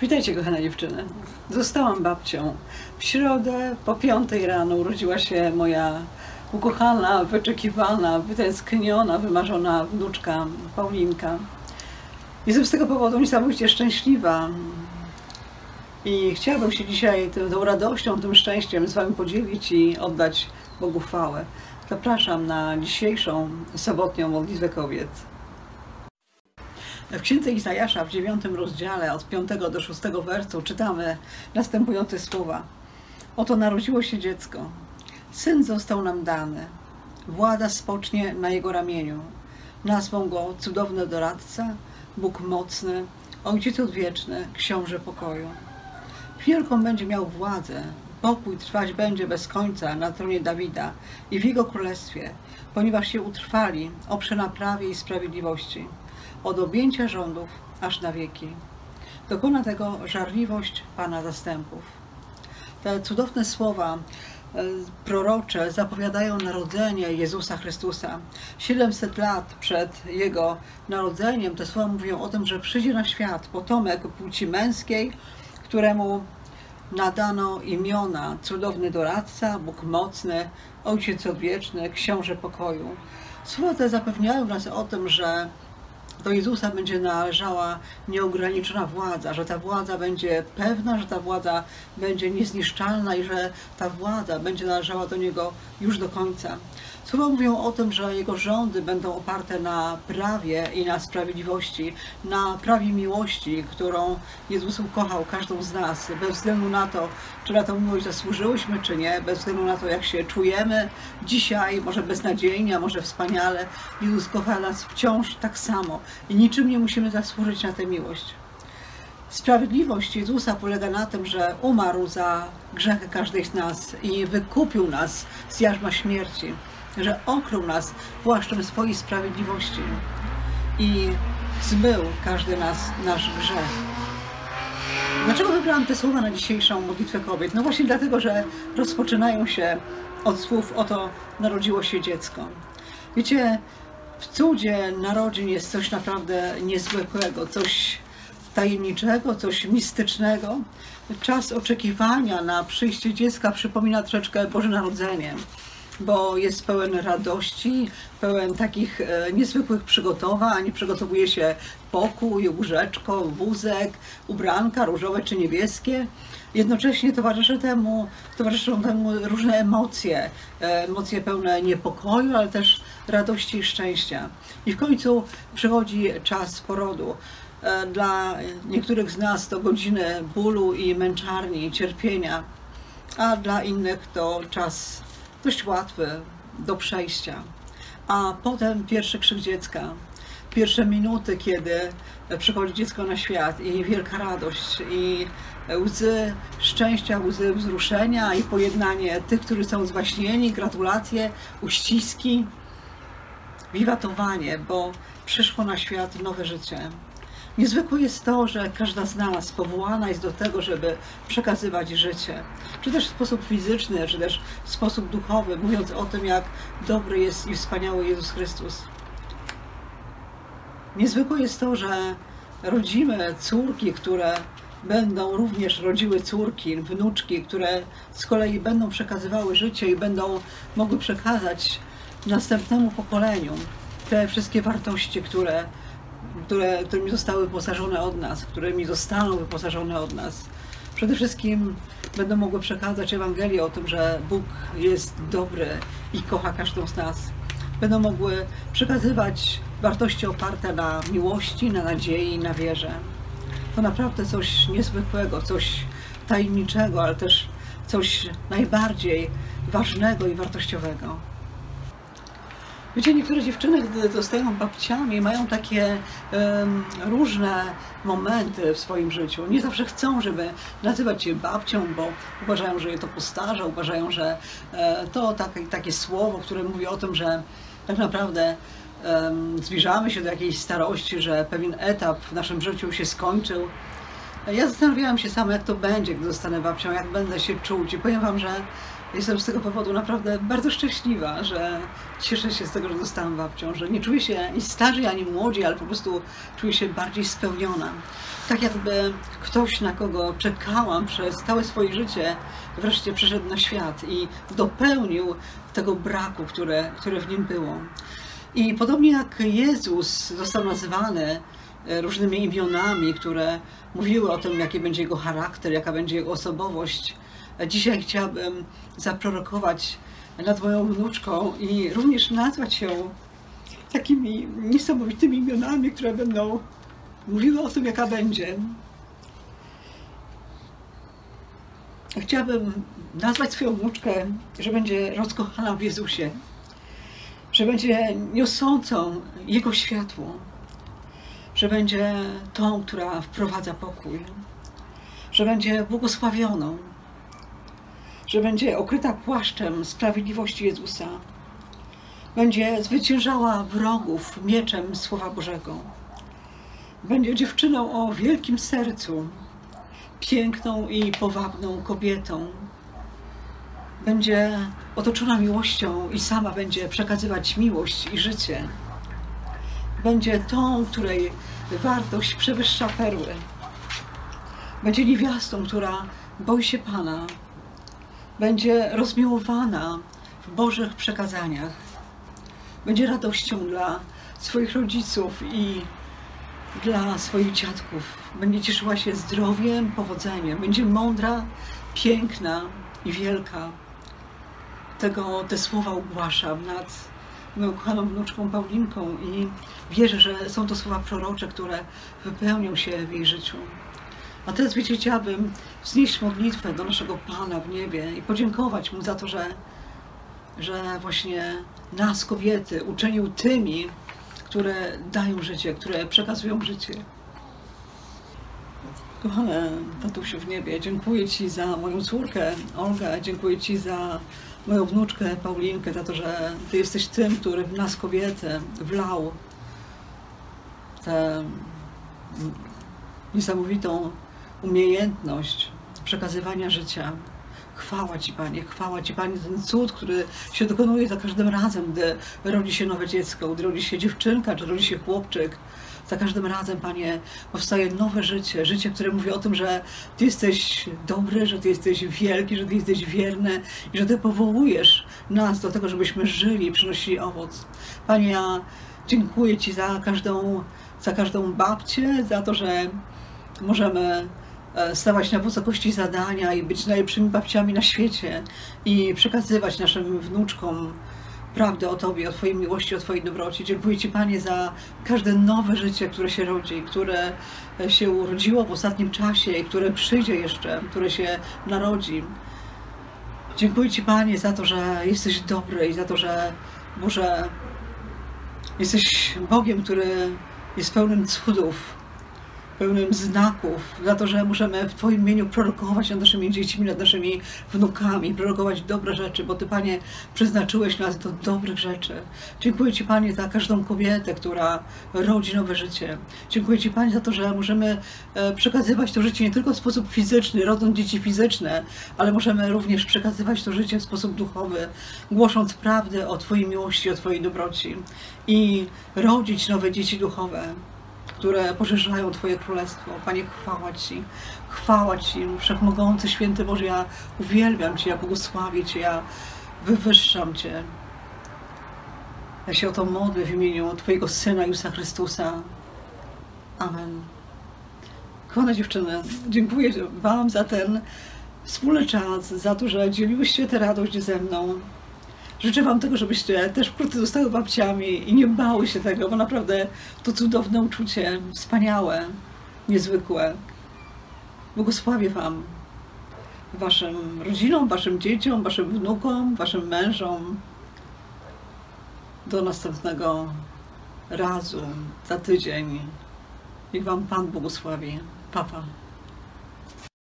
Witajcie kochane dziewczyny. Zostałam babcią. W środę po piątej rano urodziła się moja ukochana, wyczekiwana, wytęskniona, wymarzona wnuczka Paulinka. Jestem z tego powodu niesamowicie szczęśliwa. I chciałabym się dzisiaj tą, tą radością, tym szczęściem z Wami podzielić i oddać Bogu chwałę. Zapraszam na dzisiejszą sobotnią modlitwę kobiet. W księdze Izajasza w dziewiątym rozdziale od 5 do 6 wersu czytamy następujące słowa. Oto narodziło się dziecko. Syn został nam dany. Władza spocznie na jego ramieniu. Nazwą go cudowny doradca, Bóg mocny, Ojciec odwieczny, Książę pokoju. Wielką będzie miał władzę, pokój trwać będzie bez końca na tronie Dawida i w jego królestwie, ponieważ się utrwali, oprze na prawie i sprawiedliwości od objęcia rządów aż na wieki. Dokona tego żarliwość Pana zastępów. Te cudowne słowa e, prorocze zapowiadają narodzenie Jezusa Chrystusa. 700 lat przed Jego narodzeniem te słowa mówią o tym, że przyjdzie na świat potomek płci męskiej, któremu nadano imiona cudowny doradca, Bóg mocny, Ojciec odwieczny, Książę pokoju. Słowa te zapewniają nas o tym, że do Jezusa będzie należała nieograniczona władza, że ta władza będzie pewna, że ta władza będzie niezniszczalna i że ta władza będzie należała do Niego już do końca. Słowa mówią o tym, że Jego rządy będą oparte na prawie i na sprawiedliwości, na prawie miłości, którą Jezus ukochał każdą z nas, bez względu na to, czy na tą miłość zasłużyłyśmy, czy nie, bez względu na to, jak się czujemy dzisiaj, może beznadziejnie, a może wspaniale. Jezus kocha nas wciąż tak samo i niczym nie musimy zasłużyć na tę miłość. Sprawiedliwość Jezusa polega na tym, że umarł za grzechy każdej z nas i wykupił nas z jarzma śmierci że okrył nas płaszczem swojej sprawiedliwości i zmył każdy nas nasz grzech. Dlaczego wybrałam te słowa na dzisiejszą modlitwę kobiet? No właśnie dlatego, że rozpoczynają się od słów oto narodziło się dziecko. Wiecie, w cudzie narodzin jest coś naprawdę niezwykłego, coś tajemniczego, coś mistycznego. Czas oczekiwania na przyjście dziecka przypomina troszeczkę Boże Narodzenie bo jest pełen radości, pełen takich e, niezwykłych przygotowań. Przygotowuje się pokój, łóżeczko, wózek, ubranka różowe czy niebieskie. Jednocześnie towarzyszy temu, towarzyszą temu różne emocje, e, emocje pełne niepokoju, ale też radości i szczęścia. I w końcu przychodzi czas porodu. E, dla niektórych z nas to godziny bólu i męczarni, cierpienia, a dla innych to czas dość łatwy do przejścia. A potem pierwszy krzyk dziecka, pierwsze minuty, kiedy przychodzi dziecko na świat i wielka radość i łzy szczęścia, łzy wzruszenia i pojednanie tych, którzy są zwaśnieni, gratulacje, uściski, wiwatowanie, bo przyszło na świat nowe życie. Niezwykłe jest to, że każda z nas powołana jest do tego, żeby przekazywać życie. Czy też w sposób fizyczny, czy też w sposób duchowy, mówiąc o tym, jak dobry jest i wspaniały Jezus Chrystus. Niezwykłe jest to, że rodzimy córki, które będą również rodziły córki, wnuczki, które z kolei będą przekazywały życie i będą mogły przekazać następnemu pokoleniu te wszystkie wartości, które które, którymi zostały wyposażone od nas, którymi zostaną wyposażone od nas. Przede wszystkim będą mogły przekazać Ewangelię o tym, że Bóg jest dobry i kocha każdą z nas. Będą mogły przekazywać wartości oparte na miłości, na nadziei, na wierze. To naprawdę coś niezwykłego, coś tajemniczego, ale też coś najbardziej ważnego i wartościowego. Wiecie, niektóre dziewczyny, gdy zostają babciami, mają takie um, różne momenty w swoim życiu. Nie zawsze chcą, żeby nazywać się babcią, bo uważają, że je to postarza, uważają, że e, to takie, takie słowo, które mówi o tym, że tak naprawdę um, zbliżamy się do jakiejś starości, że pewien etap w naszym życiu się skończył. Ja zastanawiałam się sama, jak to będzie, gdy zostanę babcią, jak będę się czuć. I powiem Wam, że jestem z tego powodu naprawdę bardzo szczęśliwa, że cieszę się z tego, że zostałam babcią, że nie czuję się ani starzej, ani młodzi, ale po prostu czuję się bardziej spełniona. Tak jakby ktoś, na kogo czekałam przez całe swoje życie, wreszcie przyszedł na świat i dopełnił tego braku, które, które w nim było. I podobnie jak Jezus został nazywany e, różnymi imionami, które mówiły o tym, jaki będzie jego charakter, jaka będzie jego osobowość, dzisiaj chciałabym zaprorokować nad moją wnuczką i również nazwać ją takimi niesamowitymi imionami, które będą mówiły o tym, jaka będzie. Chciałabym nazwać swoją wnuczkę, że będzie rozkochana w Jezusie, że będzie niosącą Jego światło, że będzie tą, która wprowadza pokój, że będzie błogosławioną, że będzie okryta płaszczem sprawiedliwości Jezusa, będzie zwyciężała wrogów mieczem Słowa Bożego. Będzie dziewczyną o wielkim sercu, piękną i powabną kobietą. Będzie otoczona miłością i sama będzie przekazywać miłość i życie. Będzie tą, której wartość przewyższa perły. Będzie niewiastą, która boi się Pana. Będzie rozmiłowana w Bożych przekazaniach. Będzie radością dla swoich rodziców i dla swoich dziadków. Będzie cieszyła się zdrowiem, powodzeniem. Będzie mądra, piękna i wielka. Tego te słowa ogłaszam nad moją kochaną wnuczką Paulinką i wierzę, że są to słowa prorocze, które wypełnią się w jej życiu. A teraz, wiecie, chciałabym wznieść modlitwę do naszego Pana w niebie i podziękować Mu za to, że, że właśnie nas, kobiety, uczynił tymi, które dają życie, które przekazują życie. Kochane tatusiu w niebie, dziękuję Ci za moją córkę Olgę, dziękuję Ci za moją wnuczkę Paulinkę, za to, że Ty jesteś tym, który w nas kobiety wlał tę niesamowitą umiejętność przekazywania życia. Chwała Ci, Panie, chwała Ci, Panie, ten cud, który się dokonuje za każdym razem, gdy rodzi się nowe dziecko, gdy rodzi się dziewczynka, czy rodzi się chłopczyk. Za każdym razem, Panie, powstaje nowe życie, życie, które mówi o tym, że Ty jesteś dobry, że Ty jesteś wielki, że Ty jesteś wierny i że Ty powołujesz nas do tego, żebyśmy żyli i przynosili owoc. Panie, ja dziękuję Ci za każdą, za każdą babcię, za to, że możemy e, stawać na wysokości zadania i być najlepszymi babciami na świecie i przekazywać naszym wnuczkom prawdę o Tobie, o Twojej miłości, o Twojej dobroci. Dziękuję Ci, Panie, za każde nowe życie, które się rodzi, które się urodziło w ostatnim czasie i które przyjdzie jeszcze, które się narodzi. Dziękuję Ci, Panie, za to, że jesteś dobry i za to, że Boże, jesteś Bogiem, który jest pełnym cudów, pełnym znaków, za to, że możemy w Twoim imieniu prorokować nad naszymi dziećmi, nad naszymi wnukami, prorokować dobre rzeczy, bo Ty, Panie, przeznaczyłeś nas do dobrych rzeczy. Dziękuję Ci, Panie, za każdą kobietę, która rodzi nowe życie. Dziękuję Ci, Panie, za to, że możemy e, przekazywać to życie nie tylko w sposób fizyczny, rodząc dzieci fizyczne, ale możemy również przekazywać to życie w sposób duchowy, głosząc prawdę o Twojej miłości, o Twojej dobroci i rodzić nowe dzieci duchowe które poszerzają Twoje królestwo. Panie, chwała Ci, chwała Ci, Wszechmogący Święty Boże, ja uwielbiam Cię, ja błogosławię Cię, ja wywyższam Cię. Ja się o to modlę w imieniu Twojego Syna Jezusa Chrystusa. Amen. Kochane dziewczyny, dziękuję Wam za ten wspólny czas, za to, że dzieliłyście tę radość ze mną. Życzę Wam tego, żebyście też wkrótce zostały babciami i nie bały się tego, bo naprawdę to cudowne uczucie, wspaniałe, niezwykłe. Błogosławię Wam, Waszym rodzinom, Waszym dzieciom, Waszym wnukom, Waszym mężom. Do następnego razu, za tydzień. Niech Wam Pan błogosławi. Papa.